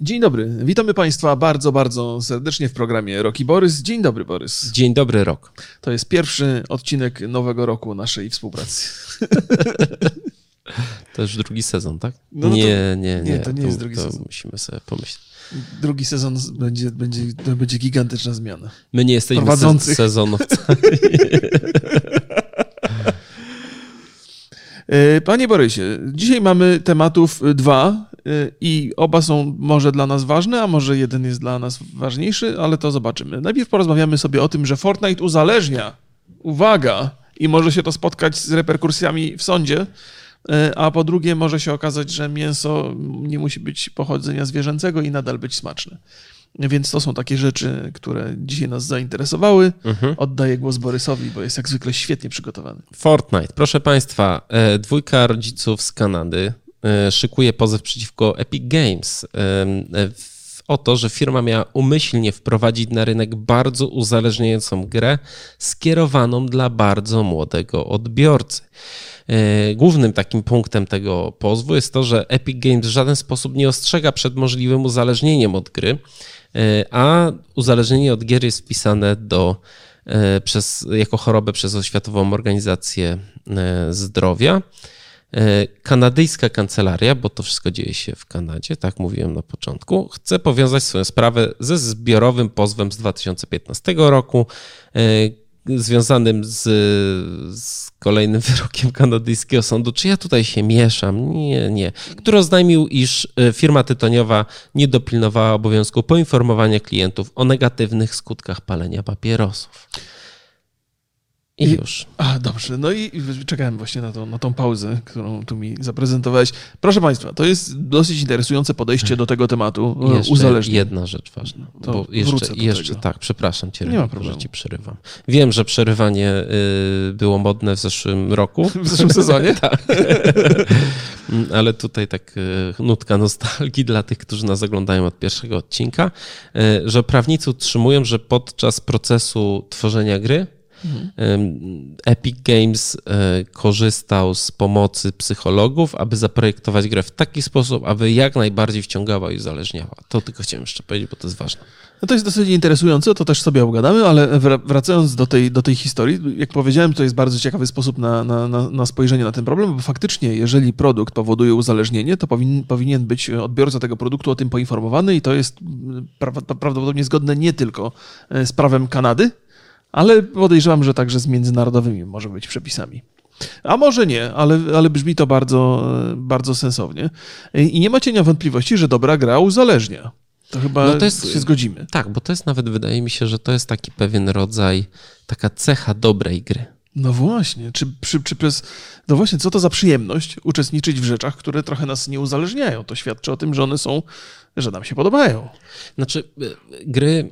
Dzień dobry, witamy Państwa bardzo, bardzo serdecznie w programie Roki Borys. Dzień dobry, Borys. Dzień dobry, Rok. To jest pierwszy odcinek nowego roku naszej współpracy. To już drugi sezon, tak? No, no nie, to- nie, nie, nie, to nie tu- jest drugi to sezon. Musimy sobie pomyśleć. Drugi sezon będzie, będzie, to będzie gigantyczna zmiana. My nie jesteśmy Prowadzących. se- sezonowcami. E, Panie Borysie, dzisiaj mamy tematów e, dwa i oba są może dla nas ważne, a może jeden jest dla nas ważniejszy, ale to zobaczymy. Najpierw porozmawiamy sobie o tym, że Fortnite uzależnia. Uwaga! I może się to spotkać z reperkusjami w sądzie. E, A po drugie, może się okazać, że mięso nie musi być pochodzenia zwierzęcego i nadal być smaczne. Więc to są takie rzeczy, które dzisiaj nas zainteresowały. Mhm. Oddaję głos Borysowi, bo jest jak zwykle świetnie przygotowany. Fortnite. Proszę Państwa, e, dwójka rodziców z Kanady szykuje pozew przeciwko Epic Games e, e, o to, że firma miała umyślnie wprowadzić na rynek bardzo uzależniającą grę skierowaną dla bardzo młodego odbiorcy. E, Głównym takim punktem tego pozwu jest to, że Epic Games w żaden sposób nie ostrzega przed możliwym uzależnieniem od gry, e, a uzależnienie od gier jest wpisane do, e, przez, jako chorobę przez Światową Organizację e, Zdrowia. E, Kanadyjska kancelaria, bo to wszystko dzieje się w Kanadzie, tak mówiłem na początku, chce powiązać swoją sprawę ze zbiorowym pozwem z 2015 roku, e, związanym z, z kolejnym wyrokiem kanadyjskiego sądu. Czy ja tutaj się mieszam? Nie, nie. Który oznajmił, iż e, firma tytoniowa nie dopilnowała obowiązku poinformowania klientów o negatywnych skutkach palenia papierosów. I już. A, dobrze. No i czekałem właśnie na, to, na tą pauzę, którą tu mi zaprezentowałeś. Proszę Państwa, to jest dosyć interesujące podejście do tego tematu e, Jeszcze uzależnień. jedna rzecz ważna. To bo jeszcze, jeszcze tak, przepraszam cię, Nie ma problemu. że ci przerywam. Wiem, że przerywanie y, było modne w zeszłym roku. W zeszłym sezonie? tak. Mm, Ale tutaj tak y, nutka nostalgii dla tych, którzy nas oglądają od pierwszego odcinka, y, że prawnicy utrzymują, że podczas procesu tworzenia gry Ym, Epic Games y, korzystał z pomocy psychologów, aby zaprojektować grę w taki sposób, aby jak najbardziej wciągała i uzależniała. To tylko chciałem jeszcze powiedzieć, bo to jest ważne. No to jest dosyć interesujące, to też sobie obgadamy, ale wra- wracając do tej, do tej historii, jak powiedziałem, to jest bardzo ciekawy sposób na, na, na, na spojrzenie na ten problem, bo faktycznie, jeżeli produkt powoduje uzależnienie, to powin, powinien być odbiorca tego produktu o tym poinformowany i to jest mm, pra, prawdopodobnie zgodne nie tylko e, z prawem Kanady, ale podejrzewam, że także z międzynarodowymi może być przepisami. A może nie, ale, ale brzmi to bardzo, bardzo sensownie. I nie ma cienia wątpliwości, że dobra gra uzależnia. To chyba No to jest- się zgodzimy. Tak, bo to jest nawet, wydaje mi się, że to jest taki pewien rodzaj, taka cecha dobrej gry. No właśnie, czy, czy, czy przez. No właśnie, co to za przyjemność uczestniczyć w rzeczach, które trochę nas nie uzależniają? To świadczy o tym, że one są, że nam się podobają. Znaczy, y, gry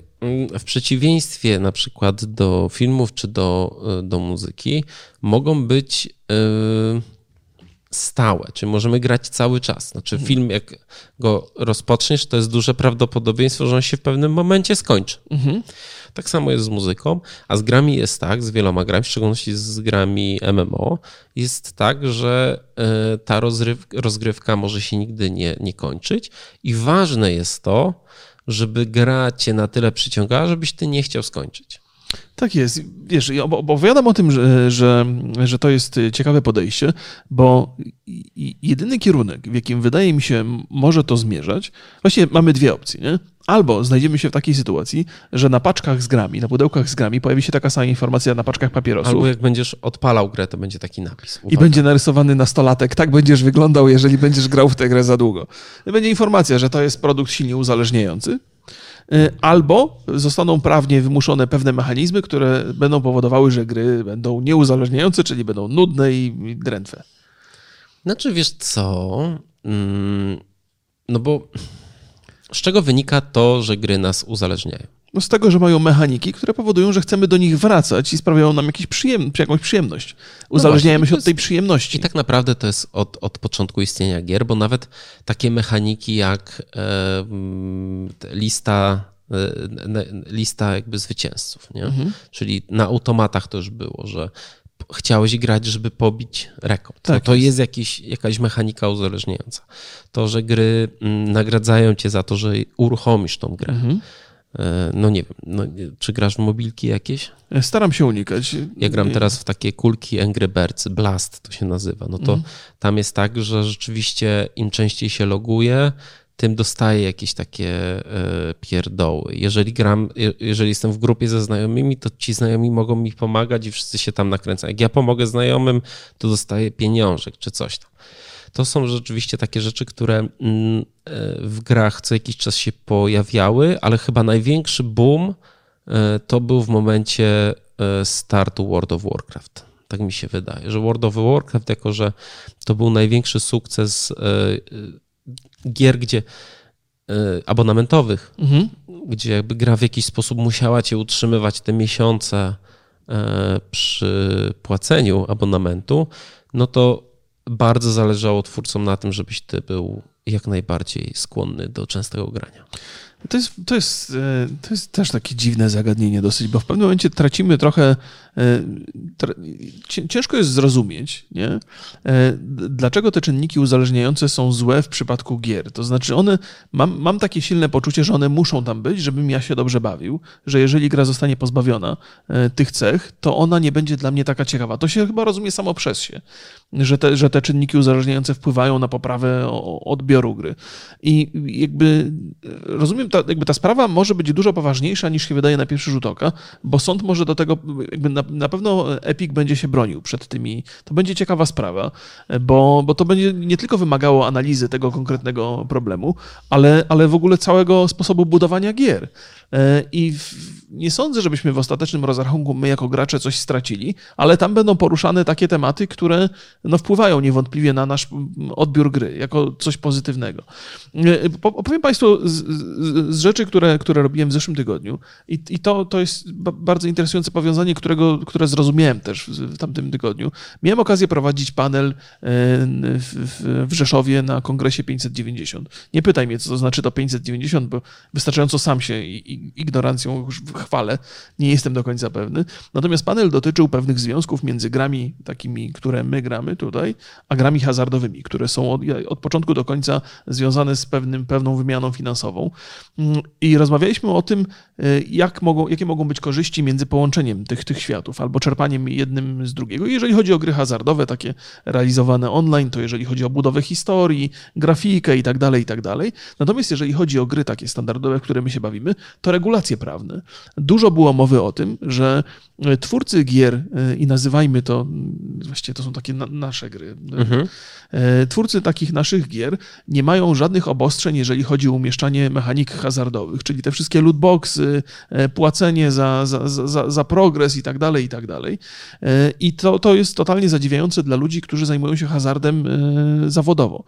w przeciwieństwie na przykład do filmów czy do, y, do muzyki mogą być y, stałe, czyli możemy grać cały czas. Znaczy, film, jak go rozpoczniesz, to jest duże prawdopodobieństwo, że on się w pewnym momencie skończy. Tak samo jest z muzyką, a z grami jest tak, z wieloma grami, w szczególności z grami MMO, jest tak, że y, ta rozgrywka może się nigdy nie, nie kończyć i ważne jest to, żeby gra cię na tyle przyciągała, żebyś ty nie chciał skończyć. Tak jest. Wiesz, ja opowiadam o tym, że, że, że to jest ciekawe podejście, bo i- i- jedyny kierunek, w jakim wydaje mi się może to zmierzać, właśnie mamy dwie opcje, nie? Albo znajdziemy się w takiej sytuacji, że na paczkach z grami, na pudełkach z grami pojawi się taka sama informacja na paczkach papierosów. Albo jak będziesz odpalał grę, to będzie taki napis. I Uwaga. będzie narysowany nastolatek, tak będziesz wyglądał, jeżeli będziesz grał w tę grę za długo. Będzie informacja, że to jest produkt silnie uzależniający, albo zostaną prawnie wymuszone pewne mechanizmy, które będą powodowały, że gry będą nieuzależniające, czyli będą nudne i i drętwe. Znaczy, wiesz co? Mm, No bo z czego wynika to, że gry nas uzależniają? No z tego, że mają mechaniki, które powodują, że chcemy do nich wracać i sprawiają nam jakiś przyjem, jakąś przyjemność. Uzależniajemy właśnie, się od tej przyjemności. I tak naprawdę to jest od, od początku istnienia gier, bo nawet takie mechaniki jak e, mm, lista, e, lista jakby zwycięzców, nie? Mhm. Czyli na automatach to już było, że chciałeś grać, żeby pobić rekord. Tak, no to jest, jest jakiś, jakaś mechanika uzależniająca. To, że gry mm, nagradzają cię za to, że uruchomisz tą grę. Mhm. E, no nie wiem, no, czy grasz w mobilki jakieś? Staram się unikać. Ja gram teraz w takie kulki Angry Birds, Blast to się nazywa. No to mhm. tam jest tak, że rzeczywiście im częściej się loguje, tym dostaję jakieś takie e, pierdoły. Jeżeli gram, jeżeli jestem w grupie ze znajomymi, to ci znajomi mogą mi pomagać i wszyscy się tam nakręcają. Jak ja pomogę znajomym, to dostaję pieniążek czy coś tam. To są rzeczywiście takie rzeczy, które mm, e, w grach co jakiś czas się pojawiały, ale chyba największy boom e, to był w momencie startu World of Warcraft. Tak mi się wydaje, że World of Warcraft, jako że to był największy sukces gier, gdzie e, abonamentowych, mhm. gdzie jakby gra w jakiś sposób musiała cię utrzymywać te miesiące e, przy płaceniu abonamentu, no to bardzo zależało twórcom na tym, żebyś ty był jak najbardziej skłonny do częstego grania. To jest, to, jest, e, to jest też takie dziwne zagadnienie dosyć, bo w pewnym momencie tracimy trochę. E, ciężko jest zrozumieć, nie? E, dlaczego te czynniki uzależniające są złe w przypadku gier. To znaczy, one. Mam, mam takie silne poczucie, że one muszą tam być, żebym ja się dobrze bawił, że jeżeli gra zostanie pozbawiona tych cech, to ona nie będzie dla mnie taka ciekawa. To się chyba rozumie samo przez się, że te, że te czynniki uzależniające wpływają na poprawę odbioru gry. I jakby rozumiem ta, jakby ta sprawa może być dużo poważniejsza niż się wydaje na pierwszy rzut oka, bo sąd może do tego, jakby na, na pewno Epic będzie się bronił przed tymi, to będzie ciekawa sprawa, bo, bo to będzie nie tylko wymagało analizy tego konkretnego problemu, ale, ale w ogóle całego sposobu budowania gier. E, I nie sądzę, żebyśmy w ostatecznym rozrachunku my jako gracze coś stracili, ale tam będą poruszane takie tematy, które no, wpływają niewątpliwie na nasz odbiór gry jako coś pozytywnego. E, opowiem Państwu z, z, rzeczy, które, które robiłem w zeszłym tygodniu i, i to, to jest bardzo interesujące powiązanie, którego, które zrozumiałem też w, w tamtym tygodniu. Miałem okazję prowadzić panel e, w, w Rzeszowie na kongresie 590. Nie pytaj mnie, co to znaczy to 590, bo wystarczająco sam się ignorancją chwalę, nie jestem do końca pewny. Natomiast panel dotyczył pewnych związków między grami takimi, które my gramy tutaj, a grami hazardowymi, które są od, od początku do końca związane z pewnym, pewną wymianą finansową. Mm, I rozmawialiśmy o tym, y, jak mogą, jakie mogą być korzyści między połączeniem tych, tych światów albo czerpaniem jednym z drugiego. jeżeli chodzi o gry hazardowe, takie realizowane online, to jeżeli chodzi o budowę historii, grafikę i tak dalej, i tak dalej. Natomiast jeżeli chodzi o gry takie standardowe, w które my się bawimy, to regulacje prawne. Dużo było mowy o tym, że e, twórcy gier, e, i nazywajmy to, właściwie to są takie na, nasze gry, mhm. E, twórcy takich naszych gier nie mają żadnych obostrzeń, jeżeli chodzi o umieszczanie mechanik hazardowych, czyli te wszystkie lootboxy, płacenie za, za, za, za progres i tak dalej, i tak dalej. I to, to jest totalnie zadziwiające dla ludzi, którzy zajmują się hazardem zawodowo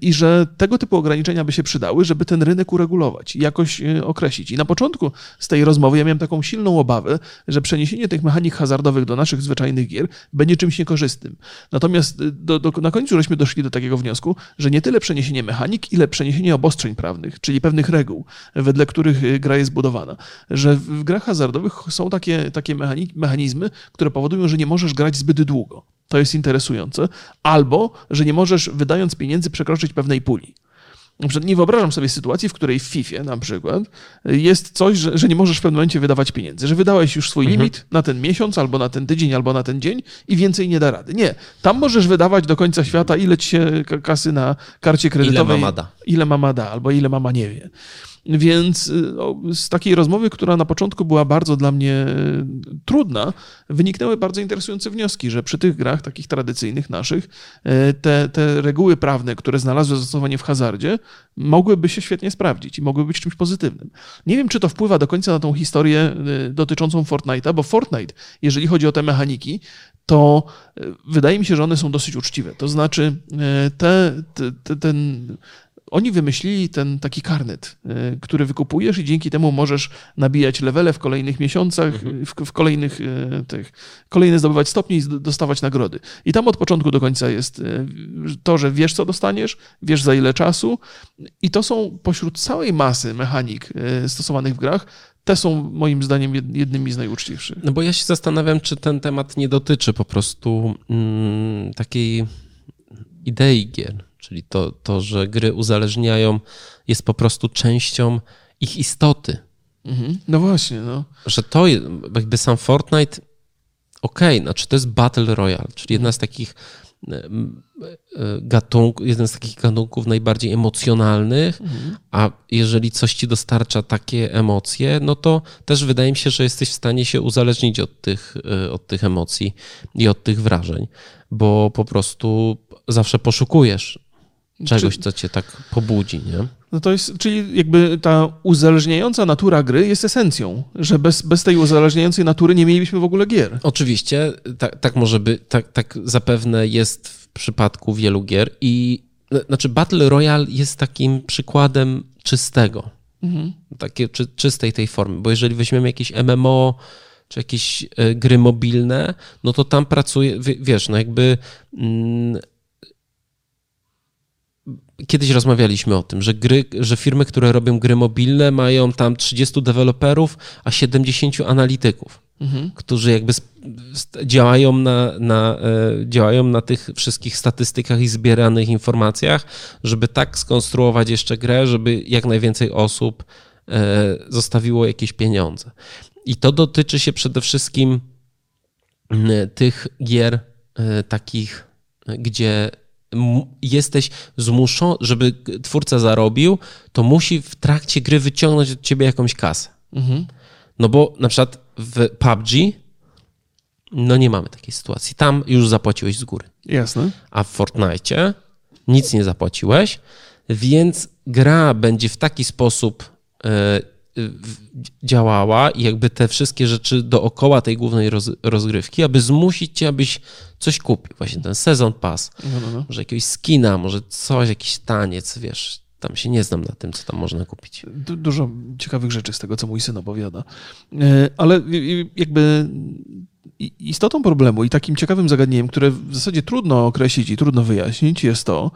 i że tego typu ograniczenia by się przydały, żeby ten rynek uregulować i jakoś określić. I na początku z tej rozmowy ja miałem taką silną obawę, że przeniesienie tych mechanik hazardowych do naszych zwyczajnych gier będzie czymś niekorzystnym. Natomiast e, do, do, na końcu żeśmy doszli do takiego wniosku, że nie tyle przeniesienie mechanik, ile przeniesienie obostrzeń prawnych, czyli pewnych reguł, wedle których e, gra jest budowana. Że w grach hazardowych są takie, takie mechanizmy, które powodują, że nie możesz grać zbyt długo. To jest interesujące. Albo, że nie możesz, wydając pieniędzy, przekroczyć pewnej puli. Nie wyobrażam sobie sytuacji, w której w FIFA na przykład jest coś, że, że nie możesz w pewnym momencie wydawać pieniędzy, że wydałeś już swój mhm. limit na ten miesiąc, albo na ten tydzień, albo na ten dzień i więcej nie da rady. Nie. Tam możesz wydawać do końca świata, ile ci się kasy na karcie kredytowej. Ile mama da. Ile mama da, albo ile mama nie wie. Więc y, z takiej rozmowy, która na początku była bardzo dla mnie y, trudna, wyniknęły bardzo interesujące wnioski, że przy tych grach takich tradycyjnych naszych y, te, te reguły prawne, które znalazły zastosowanie w hazardzie, mogłyby się świetnie sprawdzić i mogłyby być czymś pozytywnym. Nie wiem, czy to wpływa do końca na tą historię dotyczącą Fortnite'a, bo Fortnite, jeżeli chodzi o te mechaniki, to wydaje mi się, że one są dosyć uczciwe. To znaczy, te, te, ten oni wymyślili ten taki karnet, e, który wykupujesz i dzięki temu możesz nabijać levele w kolejnych miesiącach, mhm. w, w, kolejnych e, tych, kolejne zdobywać stopnie i dostawać nagrody. I tam od początku do końca jest to, że wiesz, co dostaniesz, wiesz za ile czasu i to są pośród całej masy mechanik stosowanych w grach te są moim zdaniem jednymi z najuczciwszych. No bo ja się zastanawiam, czy ten temat nie dotyczy po prostu mm, takiej idei gier, czyli to, to, że gry uzależniają, jest po prostu częścią ich istoty. Mhm. No właśnie, no. Że to jakby sam Fortnite, okej, okay, znaczy to jest Battle Royale, czyli jedna z takich e, e, gatunków, jeden z takich gatunków najbardziej emocjonalnych, mhm. a jeżeli coś ci dostarcza takie emocje, no to też wydaje mi się, że jesteś w stanie się uzależnić od tych, e, od tych emocji i od tych wrażeń, bo po prostu zawsze poszukujesz czegoś, co cię tak pobudzi, nie? No to jest, czyli jakby ta uzależniająca natura gry jest esencją, że bez, bez tej uzależniającej natury nie mielibyśmy w ogóle gier. Oczywiście, tak, tak może być, tak, tak zapewne jest w przypadku wielu gier i znaczy Battle Royale jest takim przykładem czystego, mhm. takie czy, czystej tej formy, bo jeżeli weźmiemy jakieś MMO, czy jakieś e, gry mobilne, no to tam pracuje, wiesz, no jakby mm, kiedyś rozmawialiśmy o tym, że, gry, że firmy, które robią gry mobilne, mają tam 30 deweloperów, a 70 analityków, mhm. którzy jakby działają na, na, e, działają na tych wszystkich statystykach i zbieranych informacjach, żeby tak skonstruować jeszcze grę, żeby jak najwięcej osób e, zostawiło jakieś pieniądze. I to dotyczy się przede wszystkim tych gier e, takich, gdzie jesteś zmuszony, żeby twórca zarobił, to musi w trakcie gry wyciągnąć od ciebie jakąś kasę. Mhm. No bo na przykład w PUBG no nie mamy takiej sytuacji. Tam już zapłaciłeś z góry. Jasne. A w Fortnite nic nie zapłaciłeś, więc gra będzie w taki sposób e, działała i jakby te wszystkie rzeczy dookoła tej głównej roz, rozgrywki, aby zmusić cię, abyś coś kupił. Właśnie ten sezon pass, no, no, no. może jakiegoś skina, może coś, jakiś taniec, wiesz, tam się nie znam na tym, co tam można kupić. Du dużo ciekawych rzeczy z tego, co mój syn opowiada. E, ale jakby istotą problemu i takim ciekawym zagadnieniem, które w zasadzie trudno określić i trudno wyjaśnić, jest to,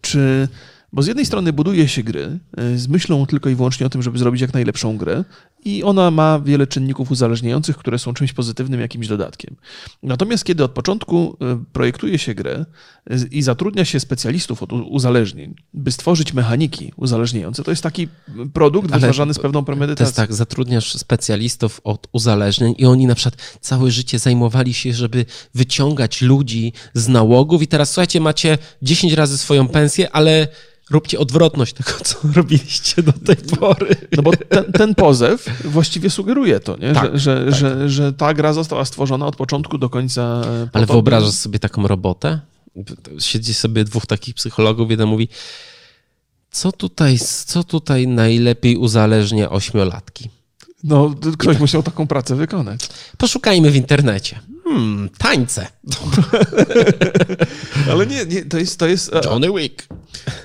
czy bo z jednej strony buduje się gry e, z myślą tylko i wyłącznie o tym, żeby zrobić jak najlepszą grę, i ona ma wiele czynników uzależniających, które są czymś pozytywnym, jakimś dodatkiem. Natomiast kiedy od początku e, projektuje się grę e, i zatrudnia się specjalistów od uzależnień, by stworzyć mechaniki uzależniające, to jest taki produkt Ale wytwarzany z pewną premedytacją. To jest tak, zatrudniasz specjalistów od uzależnień i oni na przykład całe życie zajmowali się, żeby wyciągać ludzi z nałogów i teraz słuchajcie, macie 10 razy swoją pensję, ale róbcie odwrotność tego, co robiliście do tej pory. No bo ten, ten pozew właściwie sugeruje to, nie? Tak, że, że, tak. Że, że ta gra została stworzona od początku do końca. E, Ale wyobrażasz sobie taką robotę? Siedzi sobie dwóch takich psychologów, jeden mówi, co tutaj, co tutaj najlepiej uzależnia ośmiolatki? No, ktoś tak. musiał taką pracę wykonać. Poszukajmy w internecie. Hmm, tańce. Ale nie, nie, to jest... To jest Johnny Wick.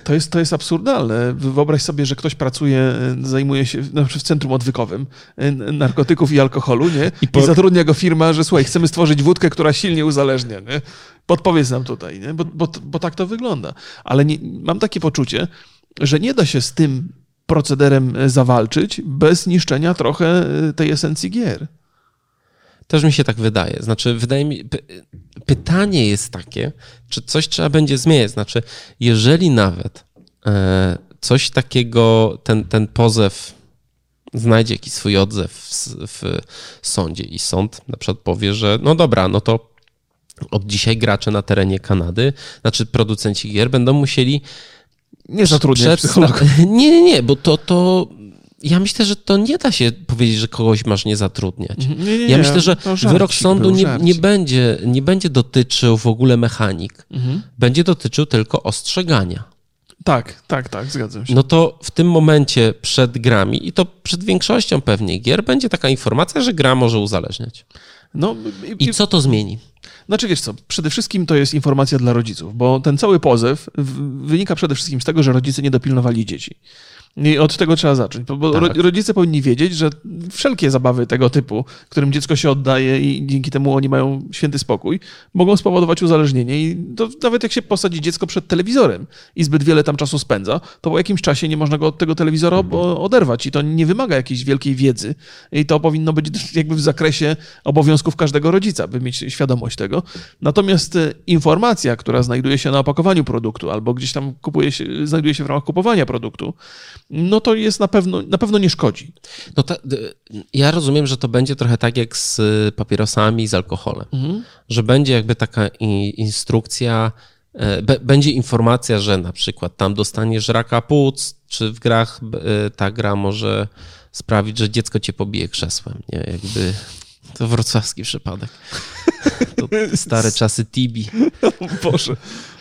To jest, to jest absurdalne. Wyobraź sobie, że ktoś pracuje, e, zajmuje się przykład w centrum odwykowym e, narkotyków i alkoholu, nie? I, po... I zatrudnia go firma, że słuchaj, chcemy stworzyć wódkę, która silnie uzależnia, nie? Podpowiedz nam tutaj, nie? Bo, bo, bo tak to wygląda. Ale nie, mam takie poczucie, że nie da się z tym procederem e, zawalczyć bez niszczenia trochę tej esencji gier. Też mi się tak wydaje. Znaczy, wydaje mi, pytanie jest takie, czy coś trzeba będzie zmieniać. Znaczy, jeżeli nawet e, coś takiego, ten, ten pozew znajdzie jakiś swój odzew w, w sądzie i sąd na przykład powie, że no dobra, no to od dzisiaj gracze na terenie Kanady, znaczy producenci gier będą musieli nie zatrudniać Nie, nie, nie, bo to, to ja myślę, że to nie da się powiedzieć, że kogoś masz nie zatrudniać. Mhm. Nie, nie, ja myślę, że wyrok sądu nie, nie, będzie, nie będzie dotyczył w ogóle mechanik. Mhm. Będzie dotyczył tylko ostrzegania. Tak, tak, tak, zgadzam się. No to w tym momencie przed grami, i to przed większością pewnie gier, będzie taka informacja, że gra może uzależniać. No, i, I co to zmieni? Znaczy wiesz co, przede wszystkim to jest informacja dla rodziców, bo ten cały pozew wynika przede wszystkim z tego, że rodzice nie dopilnowali dzieci. I od tego trzeba zacząć, bo Tak. rodzice powinni wiedzieć, że wszelkie zabawy tego typu, którym dziecko się oddaje i dzięki temu oni mają święty spokój, mogą spowodować uzależnienie i to nawet jak się posadzi dziecko przed telewizorem i zbyt wiele tam czasu spędza, to po jakimś czasie nie można go od tego telewizora o- oderwać i to nie wymaga jakiejś wielkiej wiedzy i to powinno być jakby w zakresie obowiązków każdego rodzica, by mieć świadomość tego. Natomiast e, informacja, która znajduje się na opakowaniu produktu albo gdzieś tam kupuje się, znajduje się w ramach kupowania produktu, no to jest na pewno, na pewno nie szkodzi. No ta, ja rozumiem, że to będzie trochę tak jak z y, papierosami, z alkoholem. Że będzie jakby taka instrukcja, e, będzie informacja, że na przykład tam dostaniesz raka płuc, czy w grach e, ta gra może sprawić, że dziecko cię pobije krzesłem. Nie, jakby to wrocławski przypadek. To stare czasy Tibi. O Boże.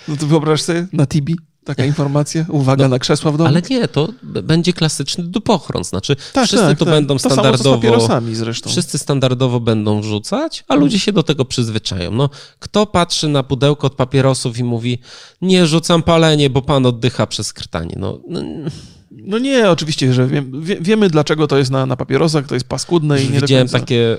No to wyobraź sobie na Tibi taka informacja, uwaga na krzesła w domu. Ale nie, to będzie klasyczny dupochron. Znaczy, Tak, wszyscy tak, to tak. będą To samo co standardowo. zresztą. Wszyscy standardowo będą wrzucać, a ludzie się do tego przyzwyczają. No, kto patrzy na pudełko od papierosów i mówi, nie rzucam palenie, bo pan oddycha przez krtanie. No, no No nie, oczywiście, że wiem, wie, wiemy dlaczego to jest na, na papierosach, to jest paskudne i nie widziałem takie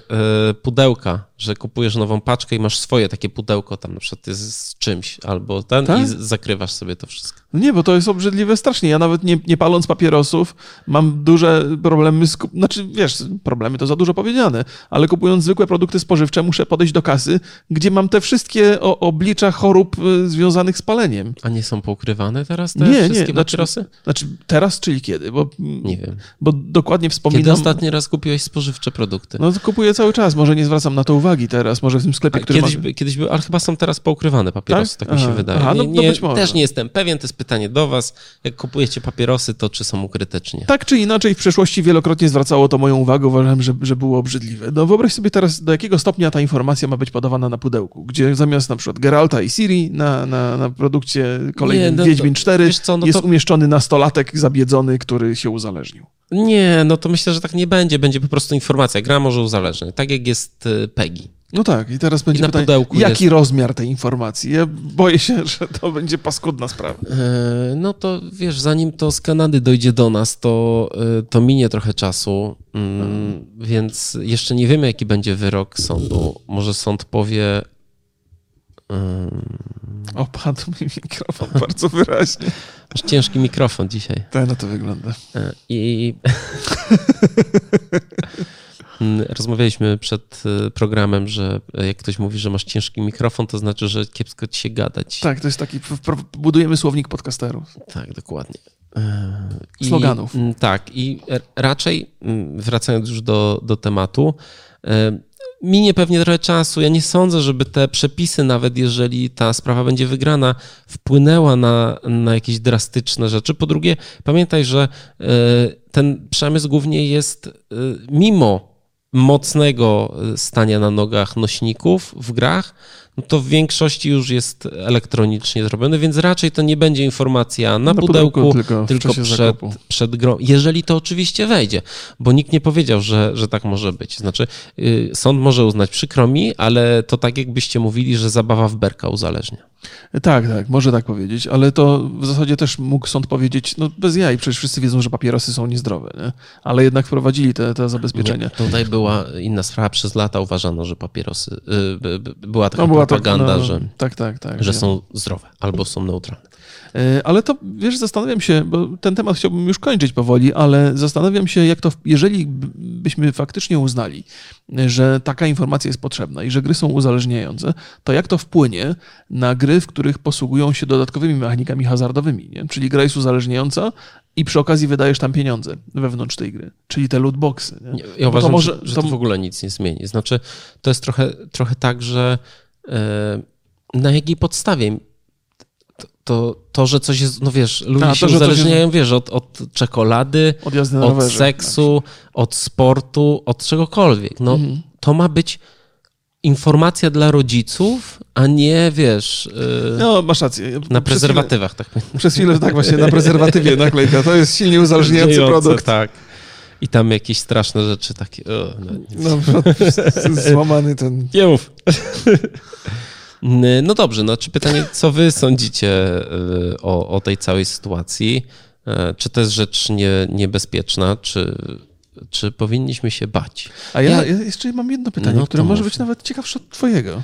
e, pudełka, że kupujesz nową paczkę i masz swoje takie pudełko tam na przykład jest z czymś albo ten Tak? i zakrywasz sobie to wszystko. No Nie, bo to jest obrzydliwe strasznie. Ja nawet nie, nie paląc papierosów mam duże problemy z... Znaczy, wiesz, problemy to za dużo powiedziane, ale kupując zwykłe produkty spożywcze muszę podejść do kasy, gdzie mam te wszystkie o, oblicza chorób y, związanych z paleniem. A nie są poukrywane teraz te Nie, nie, wszystkie znaczy- papierosy? Znaczy, teraz, czyli kiedy? Bo, Nie wiem. bo dokładnie Kiedy wspominam... ostatni raz kupiłeś spożywcze produkty? No to kupuję cały czas, może nie zwracam na to uwagi teraz, może w tym sklepie, który Kiedyś, by, kiedyś był, ale chyba są teraz poukrywane papierosy, tak, Tak? mi się wydaje. Aha, no- nie, no być może. Też nie jestem pewien, to jest pytanie do was. Jak kupujecie papierosy, to czy są ukryte, czy nie? Tak czy inaczej, w przeszłości wielokrotnie zwracało to moją uwagę, uważałem, że, że było obrzydliwe. No wyobraź sobie teraz, do jakiego stopnia ta informacja ma być podawana na pudełku, gdzie zamiast na przykład Geralta i Siri na, na, na produkcie kolejnym Nie, no to- Wiedźmin 4 wiesz co, no jest to- umieszczony nastolatek zabiedzony, który się uzależnił. Nie, no to myślę, że tak nie będzie. Będzie po prostu informacja. Gra może uzależnić. Tak jak jest y, PEGI. No tak, i teraz będzie na pytanie, pudełku jaki jest- rozmiar tej informacji? Ja boję się, że to będzie paskudna sprawa. E, No to wiesz, zanim to z Kanady dojdzie do nas, to, e, to minie trochę czasu, mm, więc jeszcze nie wiemy, jaki będzie wyrok sądu. Może sąd powie. Mm, Opadł mi mikrofon bardzo wyraźnie. Masz ciężki mikrofon dzisiaj. Tak na to wygląda. E, I Mm, rozmawialiśmy przed e, programem, że jak ktoś mówi, że masz ciężki mikrofon, to znaczy, że kiepsko ci się gadać. Tak, to jest taki, budujemy słownik podcasterów. Tak, dokładnie. E, I, Sloganów. Tak, i raczej, wracając już do, do tematu, minie pewnie trochę czasu. Ja nie sądzę, żeby te przepisy, nawet jeżeli ta sprawa będzie wygrana, wpłynęła na, na jakieś drastyczne rzeczy. Po drugie, pamiętaj, że e, ten przemysł głównie jest e, mimo mocnego e, stania na nogach nośników w grach, no to w większości już jest elektronicznie zrobione, więc raczej to nie będzie informacja na, Na pudełku, pudełku, tylko tylko, przed, zakupu. przed grą, jeżeli to oczywiście wejdzie, bo nikt nie powiedział, że, że tak może być. Znaczy, y, sąd może uznać, przykro mi, ale to tak jakbyście mówili, że zabawa w berka uzależnia. Tak, tak, może tak powiedzieć, ale to w zasadzie też mógł sąd powiedzieć, no bez jaj, przecież wszyscy wiedzą, że papierosy są niezdrowe, nie? ale jednak wprowadzili te, te zabezpieczenia. Nie, tutaj była inna sprawa. Przez lata uważano, że papierosy, y, by- była taka No, była propaganda, no, że, Tak, tak, tak. że są zdrowe albo są neutralne. E, Ale to, wiesz, zastanawiam się, bo ten temat chciałbym już kończyć powoli, ale zastanawiam się, jak to, jeżeli byśmy faktycznie uznali, że taka informacja jest potrzebna i że gry są uzależniające, to jak to wpłynie na gry, w których posługują się dodatkowymi mechanikami hazardowymi, nie? Czyli gra jest uzależniająca i przy okazji wydajesz tam pieniądze wewnątrz tej gry, czyli te lootboxy. Nie? Ja uważam, może- że, że to- to w ogóle nic nie zmieni. Znaczy, to jest trochę, trochę tak, że e, na jakiej podstawie to, to, to, że coś jest, no wiesz, ludzie A, to, się uzależniają, wiesz, od, od czekolady, Od od rowerze. seksu, od sportu, od czegokolwiek. No, Mhm. to ma być informacja dla rodziców, a nie, wiesz, e, No, masz rację. na Przez chwilę- prezerwatywach. Tak Przez chwilę, tak właśnie, na prezerwatywie naklejka. To jest silnie uzależniający Dziejące, produkt. Tak. I tam jakieś straszne rzeczy takie. O, no, nic. No, złamany ten... Nie mów. No dobrze, no czy pytanie, co wy sądzicie y, o, o tej całej sytuacji? E, Czy to jest rzecz nie, niebezpieczna, czy, czy powinniśmy się bać? A ja, Ja- jeszcze mam jedno pytanie, No które może mów. być nawet ciekawsze od twojego.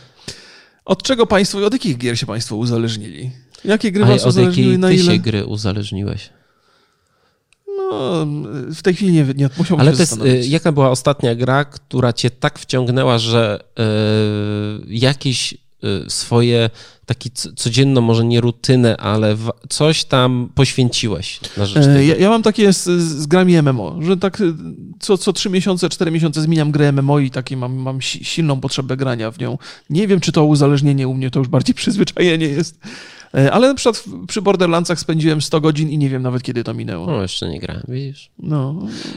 Od czego państwo, od jakich gier się państwo uzależnili? Jakie gry A was od uzależniły jakiej na ty ile? się gry uzależniłeś? No, w tej chwili nie, nie musiałbym Ale się to jest, zastanowić. y, jaka była ostatnia gra, która cię tak wciągnęła, że y, jakieś y, swoje, taki codzienną, może nie rutynę, ale coś tam poświęciłeś na rzecz E, tego? Ja, ja mam takie z, z grami MMO, że tak e, co, co 3 miesiące, 4 miesiące zmieniam grę MMO i takie mam, mam si- silną potrzebę grania w nią. Nie wiem, czy to uzależnienie u mnie to już bardziej przyzwyczajenie jest. E, Ale na przykład przy Borderlandsach spędziłem 100 godzin i nie wiem nawet kiedy to minęło. No, jeszcze nie grałem, widzisz. No,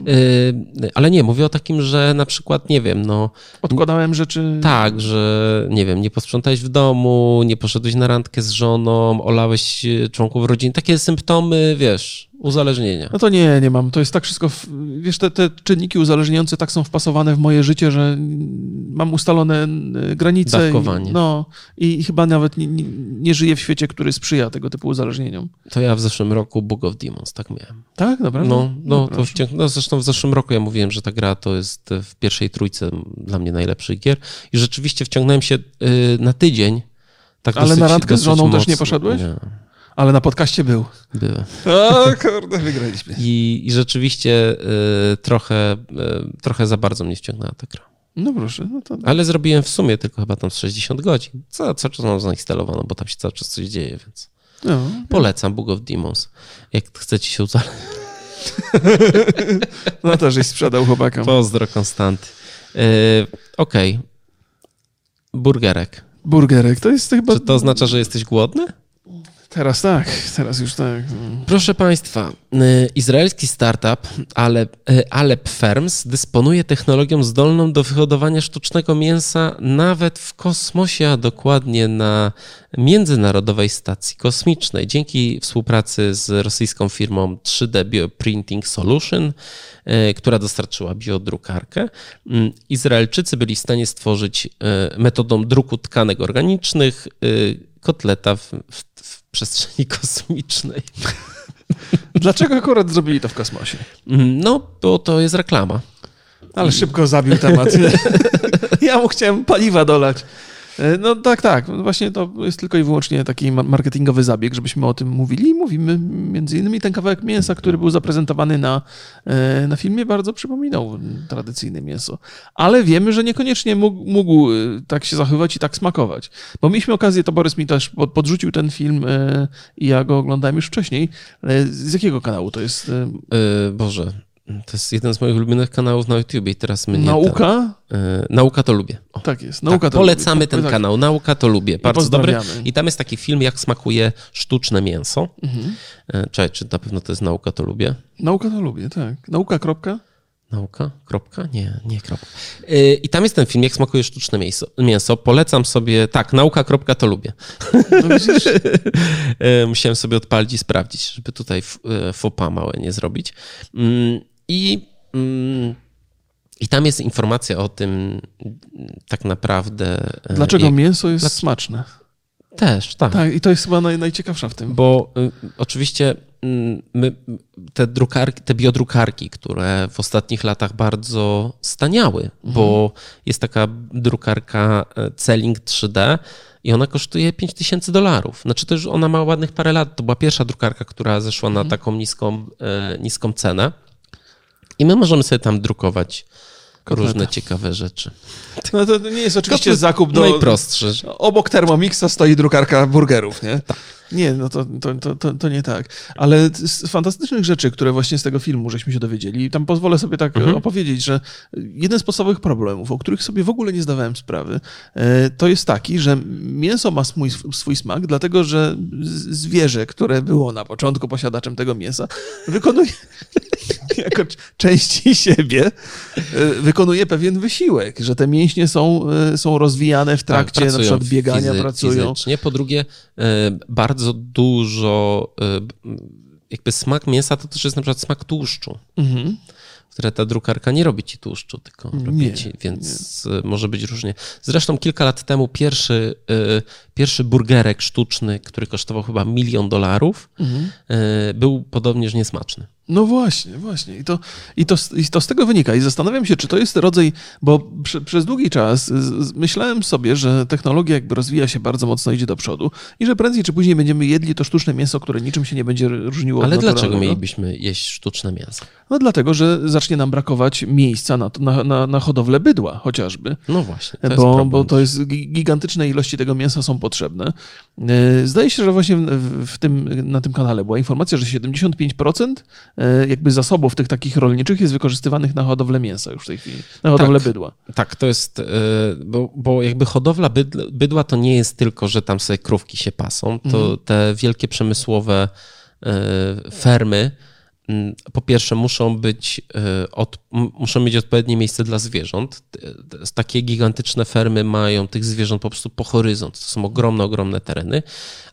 Y, ale nie, mówię o takim, że na przykład, nie wiem, no odkładałem rzeczy. tak, że nie wiem, nie posprzątałeś w domu, nie poszedłeś na randkę z żoną, olałeś y, członków rodziny, takie symptomy, wiesz, uzależnienia. No to nie, nie mam. To jest tak wszystko, w, wiesz, te, te czynniki uzależniające tak są wpasowane w moje życie, że mam ustalone e, granice. Dawkowanie. I, no i chyba nawet nie, nie, nie żyję w świecie, który sprzyja tego typu uzależnieniom. To ja w zeszłym roku Book of Demons tak miałem. Tak, naprawdę? No, no, to proszę. wciąg... no zresztą w zeszłym roku ja mówiłem, że ta gra to jest w pierwszej trójce dla mnie najlepszych gier i rzeczywiście wciągnąłem się y, na tydzień. Tak Ale dosyć, na randkę z żoną też mocno. nie poszedłeś? Nie, Ale na podcaście był. byłem. O kurde, wygraliśmy. I, i rzeczywiście y, trochę, y, trochę za bardzo mnie wciągnęła ta gra. No proszę, no to... Ale zrobiłem w sumie tylko chyba tam z 60 godzin. Co, cały czas mam zainstalowaną, bo tam się cały czas coś dzieje, więc No. polecam Book of Demons. Jak chcecie się uzależnić. no to żeś sprzedał chłopakom. Pozdro, Konstanty. Yy, Okej. Burgerek. Burgerek, to jest chyba... Czy to oznacza, że jesteś głodny? Teraz tak, teraz już tak. Proszę Państwa, y, izraelski startup Alep, y, Firms dysponuje technologią zdolną do wyhodowania sztucznego mięsa nawet w kosmosie, a dokładnie na Międzynarodowej Stacji Kosmicznej. Dzięki współpracy z rosyjską firmą 3D Bioprinting Solution, y, która dostarczyła biodrukarkę, Izraelczycy byli w stanie stworzyć metodą druku tkanek organicznych kotleta w, w przestrzeni kosmicznej. Dlaczego akurat zrobili to w kosmosie? Mm, No, bo to jest reklama. Ale szybko zabił temat. ja mu chciałem paliwa dolać. E, No tak, tak. No Właśnie to jest tylko i wyłącznie taki ma- marketingowy zabieg, żebyśmy o tym mówili. I mówimy między innymi ten kawałek mięsa, który był zaprezentowany na, e, na filmie, bardzo przypominał tradycyjne mięso. Ale wiemy, że niekoniecznie mógł, mógł e, tak się zachowywać i tak smakować. Bo mieliśmy okazję, to Borys mi też pod- podrzucił ten film i ja go oglądałem już wcześniej. Z jakiego kanału to jest? Boże, to jest jeden z moich ulubionych kanałów na YouTubie i teraz mnie Nauka? Ten, yy, nauka to lubię. O, Tak jest. Nauka tak, to polecamy lubię. ten Tak. kanał. Nauka to lubię. Bardzo dobry. I tam jest taki film, jak smakuje sztuczne mięso. Mhm. Yy, Czekaj, czy na pewno to jest nauka to lubię? Nauka to lubię, tak. Nauka, kropka. Nauka? Kropka? Nie, nie kropka. Yy, I tam jest ten film, jak smakuje sztuczne mięso. mięso. Polecam sobie, tak, nauka, kropka, to lubię. No? E, Musiałem sobie odpalić i sprawdzić, żeby tutaj f- e, faux pas małe nie zrobić. Mm, I, mm, I tam jest informacja o tym tak naprawdę. e, Dlaczego jak- mięso jest smaczne? Też, tak. Tak, i to jest chyba naj, najciekawsza w tym. Bo y, oczywiście mm, my, te, drukarki, te biodrukarki, które w ostatnich latach bardzo staniały, bo jest taka drukarka e, Celling 3D i ona kosztuje 5000 dolarów. Znaczy to już ona ma ładnych parę lat. To była pierwsza drukarka, która zeszła na taką niską, e, niską cenę. I my możemy sobie tam drukować Kotleta. różne ciekawe rzeczy. No to nie jest oczywiście Kotlet zakup do... Najprostsze. Obok Thermomixa stoi drukarka burgerów, nie? Nie, no to, to, to, to, nie tak. Ale z fantastycznych rzeczy, które właśnie z tego filmu żeśmy się dowiedzieli, tam pozwolę sobie tak Mhm. opowiedzieć, że jeden z podstawowych problemów, o których sobie w ogóle nie zdawałem sprawy, e, to jest taki, że mięso ma swój, swój smak, dlatego że zwierzę, które było na początku posiadaczem tego mięsa, wykonuje jako części siebie, e, wykonuje pewien wysiłek, że te mięśnie są, e, są rozwijane w trakcie na Tak, pracują przykład biegania, fizy- pracują. Fizycznie. Po drugie, e, bardzo dużo b- jakby smak mięsa to też jest na przykład smak tłuszczu. Mhm które ta drukarka nie robi ci tłuszczu, tylko robi ci, więc nie. może być różnie. Zresztą kilka lat temu pierwszy, y, pierwszy burgerek sztuczny, który kosztował chyba milion dolarów, mhm. Y, był podobnież niesmaczny. No właśnie, właśnie. I to, i, to, I to z tego wynika. I zastanawiam się, czy to jest rodzaj, bo przez długi czas myślałem sobie, że technologia jakby rozwija się bardzo mocno, idzie do przodu i że prędzej czy później będziemy jedli to sztuczne mięso, które niczym się nie będzie różniło Ale dlaczego mielibyśmy jeść sztuczne mięso? No dlatego, że zacznie nam brakować miejsca na, na, na, na hodowlę bydła chociażby. No właśnie. To bo, bo to jest gigantyczne ilości tego mięsa są potrzebne. E, zdaje się, że właśnie w tym, na tym kanale była informacja, że 75% E, jakby zasobów tych takich rolniczych jest wykorzystywanych na hodowlę mięsa już w tej chwili, na hodowlę tak, bydła. Tak, to jest, e, bo, bo jakby hodowla bydła to nie jest tylko, że tam sobie krówki się pasą, to mhm. te wielkie przemysłowe e, fermy, po pierwsze muszą być od, muszą mieć odpowiednie miejsce dla zwierząt. Takie gigantyczne fermy mają tych zwierząt po prostu po horyzont. To są ogromne, ogromne tereny,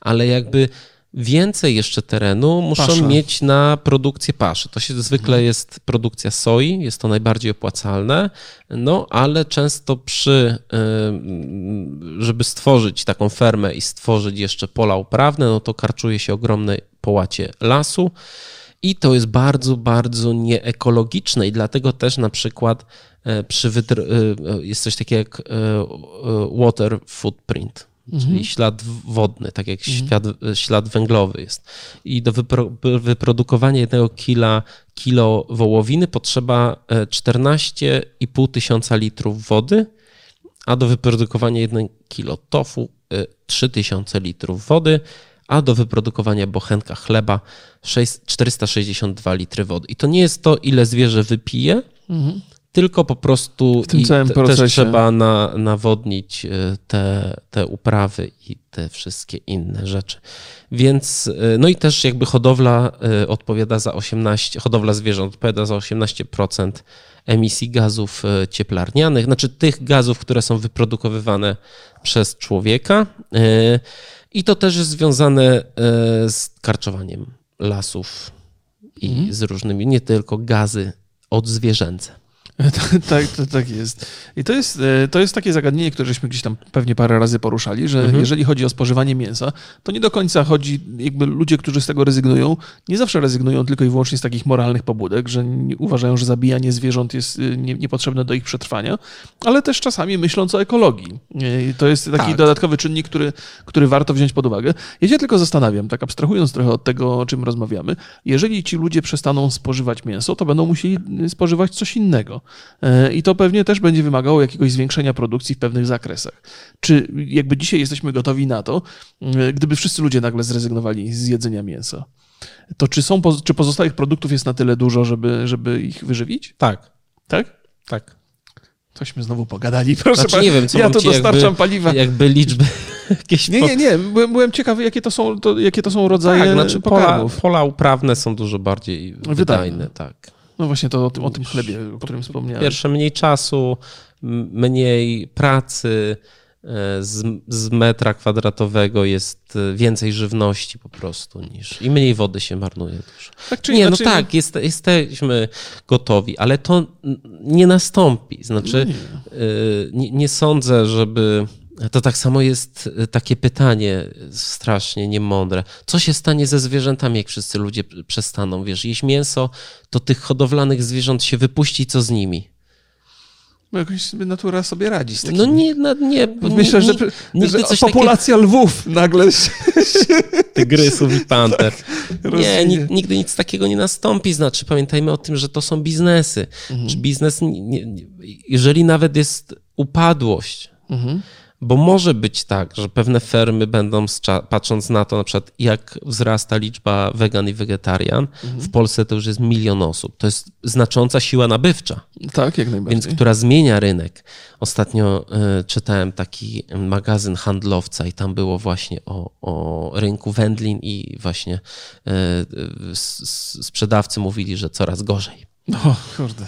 ale jakby więcej jeszcze terenu muszą Pasza. mieć na produkcję paszy. To się zwykle mhm. jest produkcja soi, jest to najbardziej opłacalne, no ale często przy, y, żeby stworzyć taką fermę i stworzyć jeszcze pola uprawne, no to karczuje się ogromne połacie lasu. I to jest bardzo, bardzo nieekologiczne i dlatego też na przykład e, przy wytr- e, jest coś takiego jak e, water footprint mhm. czyli ślad wodny, tak jak mhm. ślad, ślad węglowy jest. I do wypro, wyprodukowania jednego kila, kilo wołowiny potrzeba 14,5 e, tysiąca litrów wody, a do wyprodukowania jednego kilo tofu 3000 e, litrów wody, a do wyprodukowania bochenka chleba 6, 462 litry wody. I to nie jest to, ile zwierzę wypije, mhm tylko po prostu w tym całym procesie. też trzeba na, nawodnić e, te, te uprawy i te wszystkie inne rzeczy. Więc, e, no i też jakby hodowla e, odpowiada za 18, hodowla zwierząt odpowiada za 18% emisji gazów cieplarnianych, znaczy tych gazów, które są wyprodukowywane przez człowieka. I to też jest związane z karczowaniem lasów i mhm. z różnymi, nie tylko gazy odzwierzęce. tak, to, tak jest. I to jest, e, to jest takie zagadnienie, które żeśmy gdzieś tam pewnie parę razy poruszali, że mhm. jeżeli chodzi o spożywanie mięsa, to nie do końca chodzi, jakby ludzie, którzy z tego rezygnują, nie zawsze rezygnują tylko i wyłącznie z takich moralnych pobudek, że uważają, że zabijanie zwierząt jest e, nie, niepotrzebne do ich przetrwania, ale też czasami myśląc o ekologii. E, I to jest taki tak. dodatkowy czynnik, który, który warto wziąć pod uwagę. Ja się tylko zastanawiam, tak abstrahując trochę od tego, o czym rozmawiamy, jeżeli ci ludzie przestaną spożywać mięso, to będą musieli spożywać coś innego. E, I to pewnie też będzie wymagało jakiegoś zwiększenia produkcji w pewnych zakresach. Czy jakby dzisiaj jesteśmy gotowi na to, e, gdyby wszyscy ludzie nagle zrezygnowali z jedzenia mięsa? To czy, są, czy pozostałych produktów jest na tyle dużo, żeby, żeby ich wyżywić? Tak. Tak? Tak. Tośmy znowu pogadali, proszę znaczy, nie wiem, co Ja to dostarczam jakby, paliwa. Jakby liczby jakieś... Nie, nie, nie. Byłem, byłem ciekawy, jakie to są, to, jakie to są rodzaje tak, znaczy pola, pola uprawne są dużo bardziej wydajne, wydajne tak. No właśnie to o tym, o tym chlebie, o którym wspomniałem. Pierwsze, mniej czasu, mniej pracy, e, z, z, metra kwadratowego jest e, więcej żywności po prostu niż i mniej wody się marnuje dużo. Tak, czyli, nie, no znaczy... tak, jest, jesteśmy gotowi, ale to nie nastąpi. Znaczy, no. E, nie, nie sądzę, żeby to tak samo jest e, takie pytanie strasznie niemądre. Co się stanie ze zwierzętami, jak wszyscy ludzie przestaną, wiesz, jeść mięso, to tych hodowlanych zwierząt się wypuści, co z nimi? No jakoś sobie natura sobie radzi z takim... No nie, no nie. Myślę, że, nie, że populacja takie... lwów nagle się... Tygrysów i panter. Tak, nie, nigdy nic takiego nie nastąpi. Znaczy, pamiętajmy o tym, że to są biznesy. Mhm. Biznes, jeżeli nawet jest upadłość, mhm bo może być tak, że pewne fermy będą, patrząc na to, na przykład jak wzrasta liczba wegan i wegetarian, mhm. w Polsce to już jest milion osób. To jest znacząca siła nabywcza. Tak, jak najbardziej. Więc która zmienia rynek. Ostatnio y, czytałem taki magazyn handlowca i tam było właśnie o, o rynku wędlin i właśnie y, sprzedawcy mówili, że coraz gorzej. O, kurde.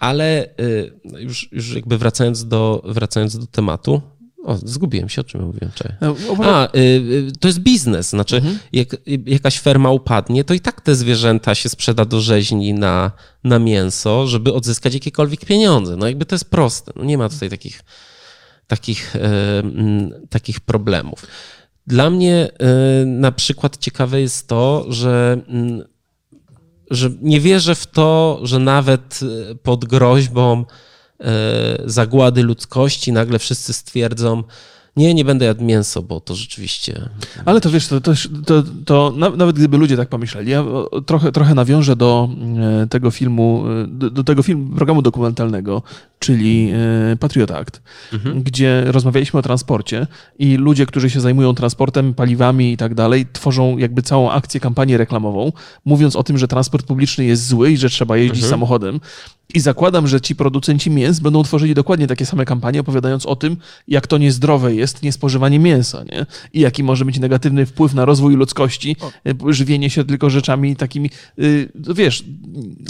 Ale y, już, już jakby wracając do, wracając do tematu, O, zgubiłem się, o czym mówiłem. Czekaj. A, y, y, to jest biznes. Znaczy, mhm. jak jakaś ferma upadnie, to i tak te zwierzęta się sprzeda do rzeźni na, na mięso, żeby odzyskać jakiekolwiek pieniądze. No jakby to jest proste. No nie ma tutaj takich, takich, y, takich problemów. Dla mnie y, na przykład ciekawe jest to, że, że nie wierzę w to, że nawet y, pod groźbą y, zagłady ludzkości nagle wszyscy stwierdzą, nie, nie będę jadł mięso, bo to rzeczywiście. Ale to wiesz, to, to, to, to nawet gdyby ludzie tak pomyśleli, ja trochę, trochę nawiążę do e, tego filmu, e, do, do tego filmu, programu dokumentalnego, czyli e, Patriot Act, mhm. gdzie rozmawialiśmy o transporcie i ludzie, którzy się zajmują transportem, paliwami i tak dalej, tworzą jakby całą akcję, kampanię reklamową, mówiąc o tym, że transport publiczny jest zły i że trzeba jeździć mhm. samochodem. I zakładam, że ci producenci mięs będą tworzyli dokładnie takie same kampanie, opowiadając o tym, jak to niezdrowe jest niespożywanie mięsa, nie? I jaki może mieć negatywny wpływ na rozwój ludzkości, o. E, żywienie się tylko rzeczami takimi, y, wiesz,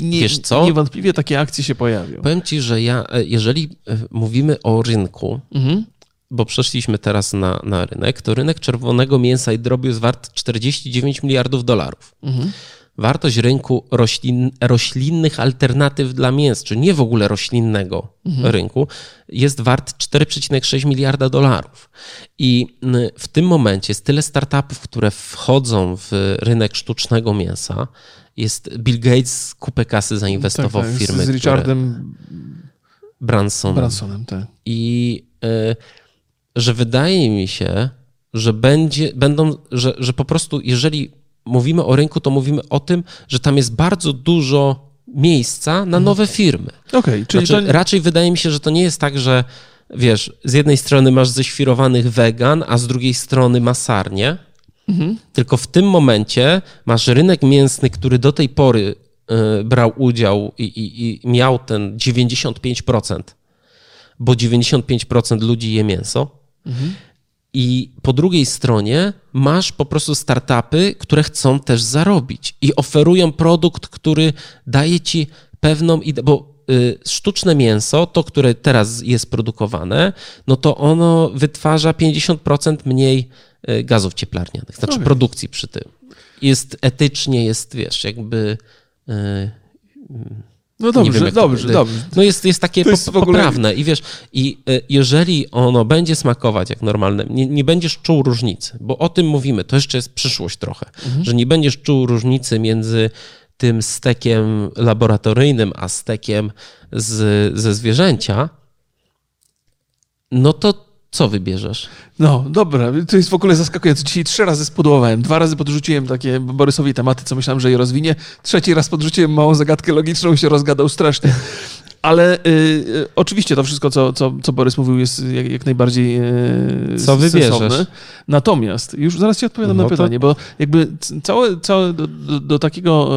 nie, wiesz co? niewątpliwie takie akcje się pojawią. Powiem ci, że ja, e, jeżeli e, mówimy o rynku, mhm. bo przeszliśmy teraz na, na rynek, to rynek czerwonego mięsa i drobiu jest wart 49 miliardów dolarów. Mhm wartość rynku roślin, roślinnych alternatyw dla mięs, czy nie w ogóle roślinnego mhm. rynku, jest wart 4,6 miliarda dolarów. I w tym momencie jest tyle startupów, które wchodzą w rynek sztucznego mięsa. Jest Bill Gates kupę kasy zainwestował tak, tak, w firmy. Z Richardem. Bransonem. Bransonem tak. I y, że wydaje mi się, że będzie, będą, że, że po prostu jeżeli mówimy o rynku, to mówimy o tym, że tam jest bardzo dużo miejsca na mhm. nowe firmy. Okay, czyli znaczy, to... Raczej wydaje mi się, że to nie jest tak, że wiesz, z jednej strony masz ześwirowanych wegan, a z drugiej strony masarnie, mhm. tylko w tym momencie masz rynek mięsny, który do tej pory brał udział i, i, i miał ten 95%, bo 95% ludzi je mięso. Mhm. I po drugiej stronie masz po prostu startupy, które chcą też zarobić i oferują produkt, który daje ci pewną ideę, bo y, sztuczne mięso, to które teraz jest produkowane, no to ono wytwarza 50% mniej y, gazów cieplarnianych, znaczy okay. produkcji przy tym. Jest etycznie, jest wiesz, jakby y, no dobrze, wiem, dobrze, to, dobrze. No jest, jest takie to jest po, ogóle... poprawne i wiesz, i y, jeżeli ono będzie smakować jak normalne, nie, nie, będziesz czuł różnicy, bo o tym mówimy, to jeszcze jest przyszłość trochę, mhm. że nie będziesz czuł różnicy między tym stekiem laboratoryjnym, a stekiem z, ze zwierzęcia, no to co wybierzesz? No, dobra, to jest w ogóle zaskakujące. Dzisiaj trzy razy spudłowałem. Dwa razy podrzuciłem takie Borysowi tematy, co myślałem, że je rozwinie. Trzeci raz podrzuciłem małą zagadkę logiczną i się rozgadał strasznie. Ale y, y, oczywiście to wszystko, co, co, co Borys mówił, jest jak, jak najbardziej y, Co wybierzesz? Natomiast, już zaraz ci odpowiadam no na pytanie, to... bo jakby całe, całe do, do, do takiego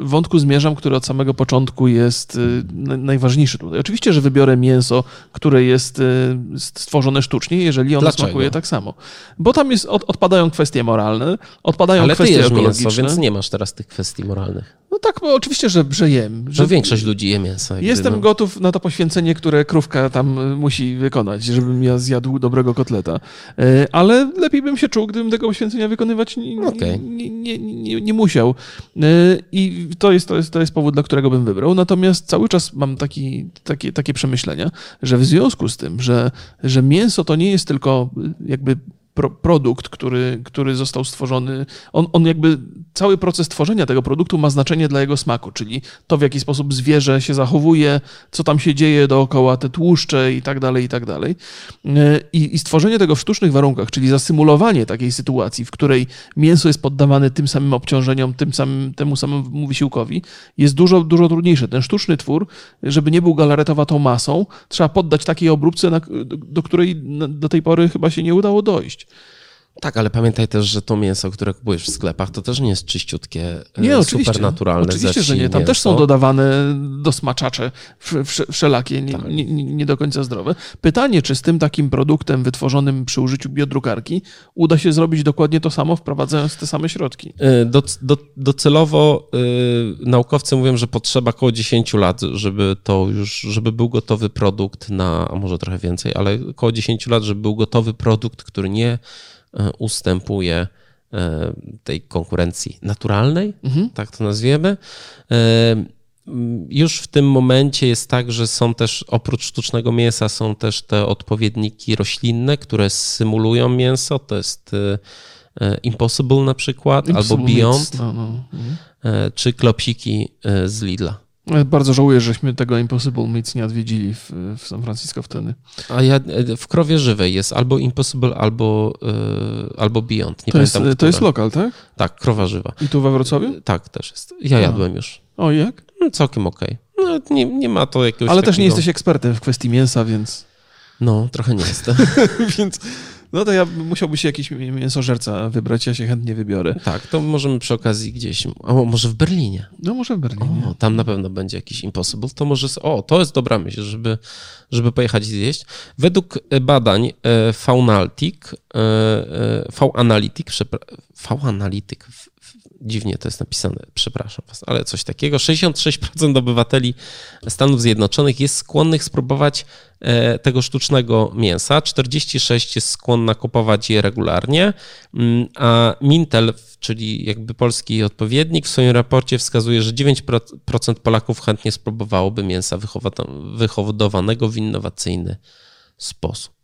y, wątku zmierzam, który od samego początku jest y, najważniejszy tutaj. Oczywiście, że wybiorę mięso, które jest y, stworzone sztucznie, jeżeli ono Dlaczego? smakuje tak samo. Bo tam jest, od, odpadają kwestie moralne, odpadają Ale kwestie ty jesz ekologiczne. mięso, więc nie masz teraz tych kwestii moralnych. No tak, bo oczywiście, że, że jem. Że no większość ludzi je mięso. Jestem no. gotów na to poświęcenie, które krówka tam y, musi wykonać, żebym ja zjadł dobrego kotleta. Y, ale lepiej bym się czuł, gdybym tego poświęcenia wykonywać nie, okay. nie, nie, nie, nie, musiał. Y, I to jest, to, jest, to jest powód, dla którego bym wybrał. Natomiast cały czas mam taki, takie, takie przemyślenia, że w związku z tym, że, że mięso to nie jest tylko jakby pro, produkt, który, który został stworzony, on, on jakby cały proces tworzenia tego produktu ma znaczenie dla jego smaku, czyli to, w jaki sposób zwierzę się zachowuje, co tam się dzieje dookoła, te tłuszcze i tak dalej, i tak dalej. I, I stworzenie tego w sztucznych warunkach, czyli zasymulowanie takiej sytuacji, w której mięso jest poddawane tym samym obciążeniom, tym samym, temu samemu wysiłkowi, jest dużo, dużo trudniejsze. Ten sztuczny twór, żeby nie był galaretowatą masą, trzeba poddać takiej obróbce, do której do tej pory chyba się nie udało dojść. Tak, ale pamiętaj też, że to mięso, które kupujesz w sklepach, to też nie jest czyściutkie, e, Nie, oczywiście. supernaturalne. Oczywiście, że nie. Tam też są mięso. dodawane dosmaczacze wsz- wsz- wszelakie, nie, Tak. nie, nie, do końca zdrowe. Pytanie, czy z tym takim produktem wytworzonym przy użyciu biodrukarki uda się zrobić dokładnie to samo, wprowadzając te same środki? Y, Do, do, docelowo y, naukowcy mówią, że potrzeba około 10 lat, żeby to już, żeby był gotowy produkt na, a może trochę więcej, ale około 10 lat, żeby był gotowy produkt, który nie ustępuje y, tej konkurencji naturalnej, tak to nazwiemy. Mm, Już w tym momencie jest tak, że są też oprócz sztucznego mięsa są też te odpowiedniki roślinne, które symulują mięso. To jest Impossible na przykład, albo Impossible Beyond, Meats, No, no. Mhm. e, czy klopsiki e, z Lidla. Bardzo żałuję, żeśmy tego Impossible Meats nie odwiedzili w, w San Francisco wtedy. A ja e, w krowie żywej jest albo Impossible, albo, e, albo Beyond. Nie To jest, pamiętam, to jest lokal, tak? Tak, krowa żywa. I tu we Wrocławiu? Tak, też jest. Ja jadłem już. O, jak? No, całkiem okej. No, nie, nie ma to jakiegoś Ale też nie takiego- jesteś ekspertem w kwestii mięsa, więc... No, trochę nie jestem. więc no to ja musiałby się jakiś mięsożerca wybrać, ja się chętnie wybiorę. tak, to możemy przy okazji gdzieś, a może w Berlinie. No może w Berlinie. O, tam na pewno będzie jakiś Impossible. To może, o, to jest dobra myśl, żeby, żeby pojechać i zjeść. Według e, badań e, Faunaltic, e, e, V-Analytic, przepra- V-Analytic, dziwnie to jest napisane, przepraszam was, ale coś takiego. 66% obywateli Stanów Zjednoczonych jest skłonnych spróbować e, tego sztucznego mięsa, 46% jest skłonna kupować je regularnie, Mm, a Mintel, czyli jakby polski odpowiednik, w swoim raporcie wskazuje, że 9% Polaków chętnie spróbowałoby mięsa wyhodowanego w innowacyjny sposób.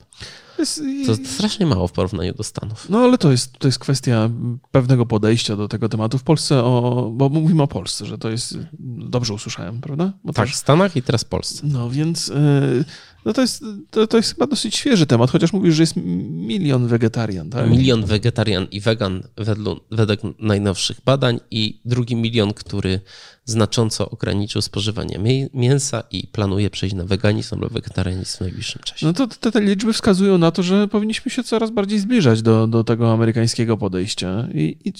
Jest, To strasznie mało w porównaniu do Stanów. No ale to jest, to jest kwestia pewnego podejścia do tego tematu. W Polsce, o, bo mówimy o Polsce, że to jest, dobrze usłyszałem, prawda? Bo Tak, też- w Stanach i teraz w Polsce. No więc y, no to, jest, to, to jest chyba dosyć świeży temat, chociaż mówisz, że jest milion wegetarian, tak? Milion wegetarian i wegan wedlu, według najnowszych badań i drugi milion, który znacząco ograniczył spożywanie mię- mięsa i planuje przejść na weganizm lub wegetarianizm w najbliższym czasie. No to te, te liczby wskazują na to, że powinniśmy się coraz bardziej zbliżać do, do tego amerykańskiego podejścia. I, i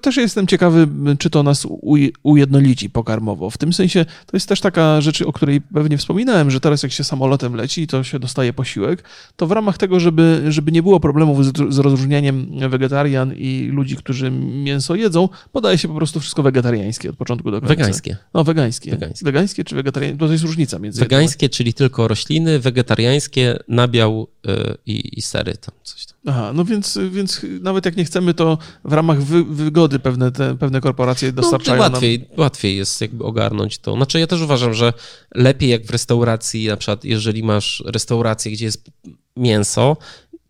też jestem ciekawy, czy to nas uj- ujednolici pokarmowo. W tym sensie to jest też taka rzecz, o której pewnie wspominałem, że teraz jak się samolotem leci i to się dostaje posiłek, to w ramach tego, żeby, żeby nie było problemów z, z rozróżnianiem wegetarian i ludzi, którzy mięso jedzą, podaje się po prostu wszystko wegetariańskie od początku do końca. Wegańskie. No, wegańskie. Wegańskie. Wegańskie czy wegetariańskie? To jest różnica między... Wegańskie, czyli tylko rośliny, wegetariańskie, nabiał y, i, i sery, tam coś tam. Aha, no więc, więc nawet jak nie chcemy, to w ramach wy, wygody pewne, te, pewne korporacje dostarczają no, nam... łatwiej, łatwiej jest jakby ogarnąć to. Znaczy ja też uważam, że lepiej jak w restauracji, na przykład jeżeli masz restaurację, gdzie jest mięso,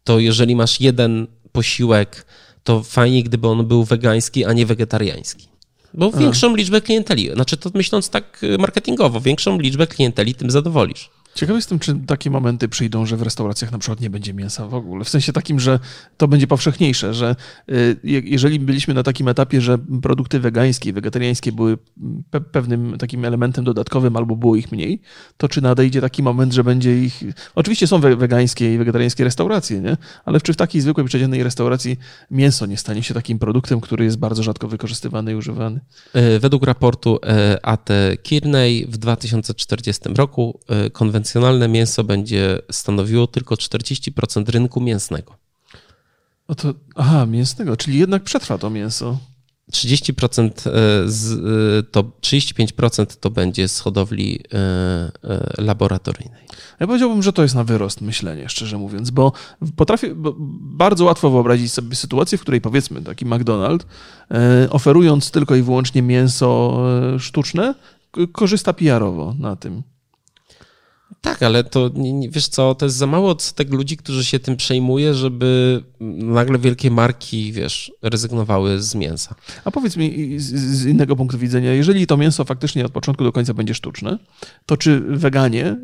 to jeżeli masz jeden posiłek, to fajnie, gdyby on był wegański, a nie wegetariański. Bo większą liczbę klienteli, znaczy to myśląc tak y, marketingowo, większą liczbę klienteli tym zadowolisz. Ciekawy jestem, czy takie momenty przyjdą, że w restauracjach na przykład nie będzie mięsa w ogóle. W sensie takim, że to będzie powszechniejsze, że y, je- jeżeli byliśmy na takim etapie, że produkty wegańskie i wegetariańskie były pe pewnym takim elementem dodatkowym albo było ich mniej, to czy nadejdzie taki moment, że będzie ich... Oczywiście są we wegańskie i wegetariańskie restauracje, nie? Ale czy w takiej zwykłej, przeciętnej restauracji mięso nie stanie się takim produktem, który jest bardzo rzadko wykorzystywany i używany? E, Według raportu e, AT Kearney w 2040 roku e, konwencjonalne mięso będzie stanowiło tylko 40% rynku mięsnego. No to, aha, mięsnego, czyli jednak przetrwa to mięso. 30% e, z, e, to 35% to będzie z hodowli e, laboratoryjnej. Ja powiedziałbym, że to jest na wyrost myślenie, szczerze mówiąc, bo potrafię bo bardzo łatwo wyobrazić sobie sytuację, w której powiedzmy taki McDonald's, oferując tylko i wyłącznie mięso sztuczne, korzysta PR-owo na tym. Tak, ale to wiesz co, to jest za mało odsetek ludzi, którzy się tym przejmuje, żeby nagle wielkie marki, wiesz, rezygnowały z mięsa. A powiedz mi z, innego punktu widzenia, jeżeli to mięso faktycznie od początku do końca będzie sztuczne, to czy weganie y,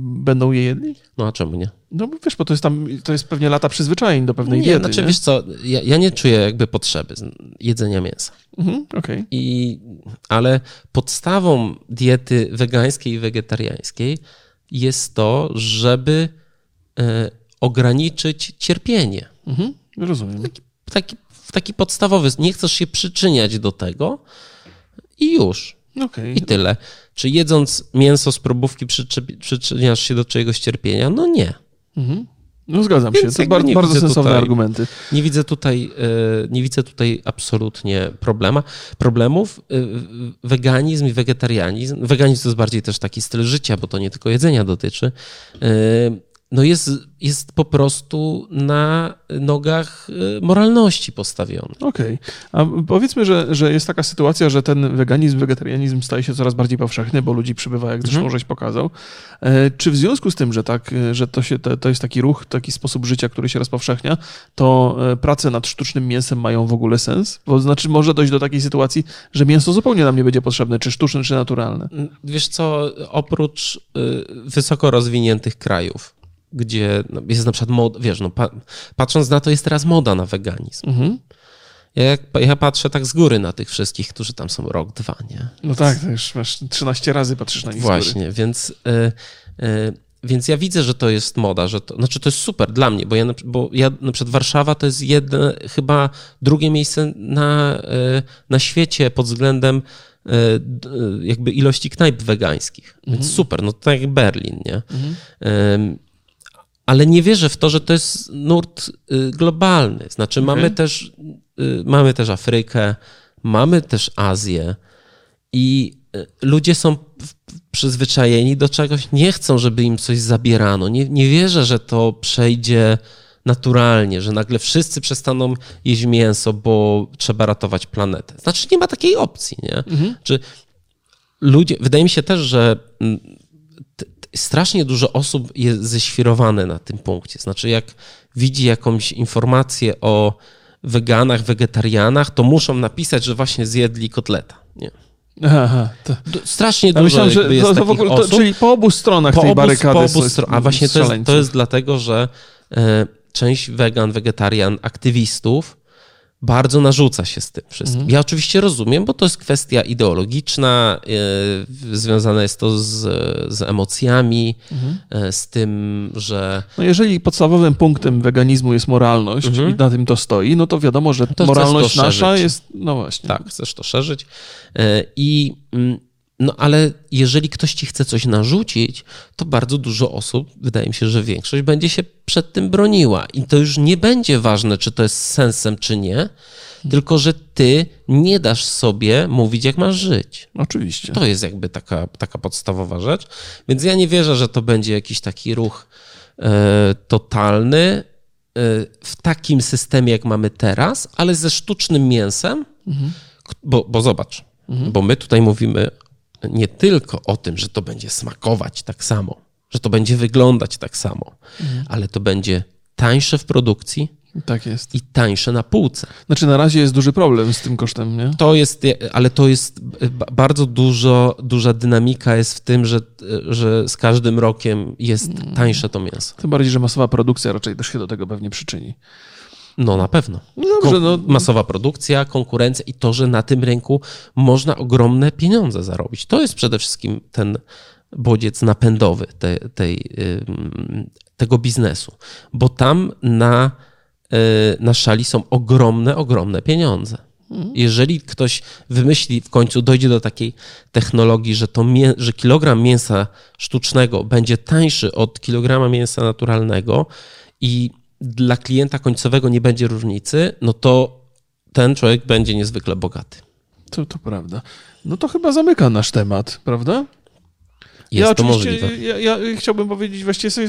będą je jedli? No a czemu nie? No wiesz, bo to jest tam, to jest pewnie lata przyzwyczajeń do pewnej nie, diety, znaczy nie? wiesz co, ja, ja nie czuję jakby potrzeby jedzenia mięsa. Mhm, Okej. I, ale podstawą diety wegańskiej i wegetariańskiej jest to, żeby e, ograniczyć cierpienie. Mhm. Rozumiem. Taki, taki, taki podstawowy, nie chcesz się przyczyniać do tego i już. Okay. I tyle. Czy jedząc mięso z probówki przyczyniasz się do czyjegoś cierpienia? No nie. Mhm. No zgadzam Więc się, to bardzo, bardzo sensowne tutaj, argumenty. Nie widzę tutaj, e, nie widzę tutaj absolutnie problema, problemów. E, weganizm i wegetarianizm, weganizm to jest bardziej też taki styl życia, bo to nie tylko jedzenia dotyczy, e, no jest, jest po prostu na nogach y, moralności postawiony. Okej. Okay. A powiedzmy, że, że jest taka sytuacja, że ten weganizm, wegetarianizm staje się coraz bardziej powszechny, bo ludzi przybywa, jak zresztą mhm. żeś pokazał. E, czy w związku z tym, że, tak, że to, się, to, to jest taki ruch, taki sposób życia, który się rozpowszechnia, to e, prace nad sztucznym mięsem mają w ogóle sens? Bo znaczy może dojść do takiej sytuacji, że mięso zupełnie nam nie będzie potrzebne, czy sztuczne, czy naturalne. Wiesz co, oprócz y, wysoko rozwiniętych krajów, gdzie no, jest na przykład mod, wiesz, no, pa, patrząc na to, jest teraz moda na weganizm. Mhm. Ja, jak, ja patrzę tak z góry na tych wszystkich, którzy tam są rok, dwa, nie? No tak, to już masz 13 razy patrzysz na nich Właśnie, więc, y, y, więc ja widzę, że to jest moda, że to, znaczy to jest super dla mnie, bo ja, bo ja na przykład Warszawa to jest jedno, chyba drugie miejsce na, y, na świecie pod względem jakby ilości knajp wegańskich. Więc mhm. super, no to tak jak Berlin, nie? Mhm ale nie wierzę w to, że to jest nurt y, globalny. Znaczy, okay. mamy, też, y, mamy też Afrykę, mamy też Azję i y, ludzie są przyzwyczajeni do czegoś, nie chcą, żeby im coś zabierano. Nie, nie wierzę, że to przejdzie naturalnie, że nagle wszyscy przestaną jeść mięso, bo trzeba ratować planetę. Znaczy, nie ma takiej opcji, nie? Mhm. Czy ludzie, wydaje mi się też, że mm, strasznie dużo osób jest ześwirowane na tym punkcie. Znaczy, jak widzi jakąś informację o weganach, wegetarianach, to muszą napisać, że właśnie zjedli kotleta. Nie. Aha, to... Strasznie dużo myślałem, że jest to, to ogóle, to, Czyli po obu stronach po tej obu, barykady. Po obu stron, a właśnie to jest, to jest dlatego, że e, część wegan, wegetarian, aktywistów bardzo narzuca się z tym wszystkim. Mhm. Ja oczywiście rozumiem, bo to jest kwestia ideologiczna, yy, związana jest to z, z emocjami, mhm. yy, z tym, że. No jeżeli podstawowym punktem weganizmu jest moralność mhm. i na tym to stoi, no to wiadomo, że to moralność nasza jest. No właśnie. Tak, chcesz to szerzyć. Yy, I. No ale jeżeli ktoś ci chce coś narzucić, to bardzo dużo osób, wydaje mi się, że większość będzie się przed tym broniła. I to już nie będzie ważne, czy to jest sensem, czy nie, tylko że ty nie dasz sobie mówić, jak masz żyć. Oczywiście. To jest jakby taka, taka podstawowa rzecz. Więc ja nie wierzę, że to będzie jakiś taki ruch e, totalny e, w takim systemie, jak mamy teraz, ale ze sztucznym mięsem, mhm. bo, bo zobacz, mhm. bo my tutaj mówimy nie tylko o tym, że to będzie smakować tak samo, że to będzie wyglądać tak samo, mhm. ale to będzie tańsze w produkcji. Tak jest. I tańsze na półce. Znaczy, na razie jest duży problem z tym kosztem, nie? To jest, ale to jest bardzo dużo, duża dynamika jest w tym, że, że z każdym rokiem jest mm. tańsze to mięso. Tym bardziej, że masowa produkcja raczej też się do tego pewnie przyczyni. No na pewno. No dobrze, no. Masowa produkcja, konkurencja i to, że na tym rynku można ogromne pieniądze zarobić. To jest przede wszystkim ten bodziec napędowy tej, tej, tego biznesu, bo tam na, y, na szali są ogromne, ogromne pieniądze. Mhm. Jeżeli ktoś wymyśli, w końcu dojdzie do takiej technologii, że, to że kilogram mięsa sztucznego będzie tańszy od kilograma mięsa naturalnego i dla klienta końcowego nie będzie różnicy, no to ten człowiek będzie niezwykle bogaty. To, to prawda. No to chyba zamyka nasz temat, prawda? Jest ja to możliwe. Ja, ja, chciałbym powiedzieć, właściwie sobie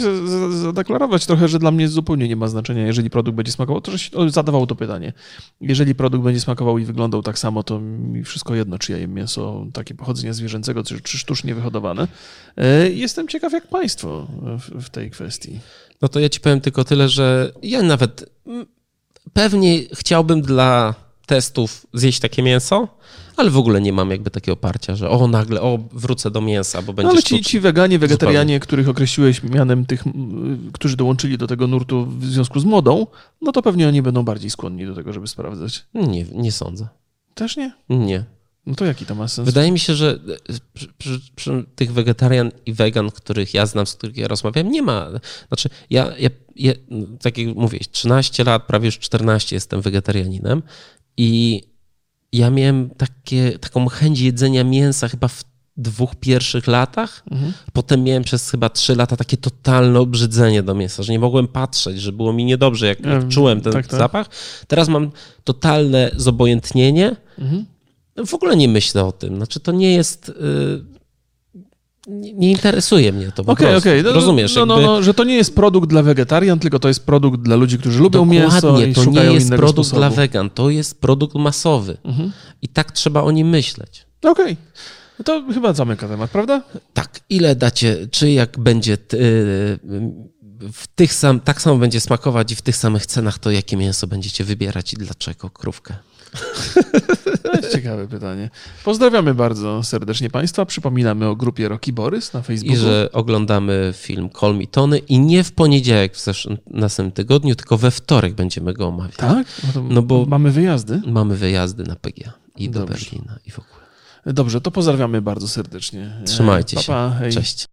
zadeklarować trochę, że dla mnie zupełnie nie ma znaczenia, jeżeli produkt będzie smakował, to że zadawał to pytanie. Jeżeli produkt będzie smakował i wyglądał tak samo, to mi wszystko jedno, czy ja jem mięso takie pochodzenia zwierzęcego, czy, czy sztucznie wyhodowane. E, jestem ciekaw, jak państwo w, w tej kwestii. No to ja ci powiem tylko tyle, że ja nawet pewnie chciałbym dla testów zjeść takie mięso, ale w ogóle nie mam jakby takiego oparcia, że o nagle, o wrócę do mięsa, bo będzie no, Ale ci, ci weganie, wegetarianie, Zupełnie. których określiłeś mianem tych, którzy dołączyli do tego nurtu w związku z modą, no to pewnie oni będą bardziej skłonni do tego, żeby sprawdzać. Nie, nie sądzę. Też nie? Nie. No to jaki to ma sens? Wydaje mi się, że e, przy, przy, przy tych wegetarian i wegan, których ja znam, z których ja rozmawiam, nie ma. Znaczy, ja, ja, ja tak jak mówię, 13 lat, prawie już 14 jestem wegetarianinem i ja miałem takie, taką chęć jedzenia mięsa chyba w dwóch pierwszych latach. Mhm. Potem miałem przez chyba trzy lata takie totalne obrzydzenie do mięsa, że nie mogłem patrzeć, że było mi niedobrze, jak, jak Ja- czułem ten tak, tak. zapach. Teraz mam totalne zobojętnienie. Mhm. W ogóle nie myślę o tym. Znaczy, to nie jest. y, nie, nie interesuje mnie to po Okej, prostu. okej. No, Rozumiesz? No, no, jakby- no, że to nie jest produkt dla wegetarian, tylko to jest produkt dla ludzi, którzy lubią mięso Dokładnie, i to szukają nie jest produkt sposobu. dla wegan, to jest produkt masowy. Mhm. I tak trzeba o nim myśleć. Okej. No to chyba zamyka temat, prawda? Tak, ile dacie, czy jak będzie y, w tych sam, tak samo będzie smakować i w tych samych cenach, to jakie mięso będziecie wybierać i dlaczego krówkę? To jest ciekawe pytanie. Pozdrawiamy bardzo serdecznie Państwa. Przypominamy o grupie Roki Borys na Facebooku. I że oglądamy film Call Me Tony i nie w poniedziałek w następnym tygodniu, tylko we wtorek będziemy go omawiać. Tak? No, No bo- mamy wyjazdy. Mamy wyjazdy na PGA i do Dobrze. Berlina i w ogóle. Dobrze, to pozdrawiamy bardzo serdecznie. Trzymajcie Pa, się. pa, hej. Cześć.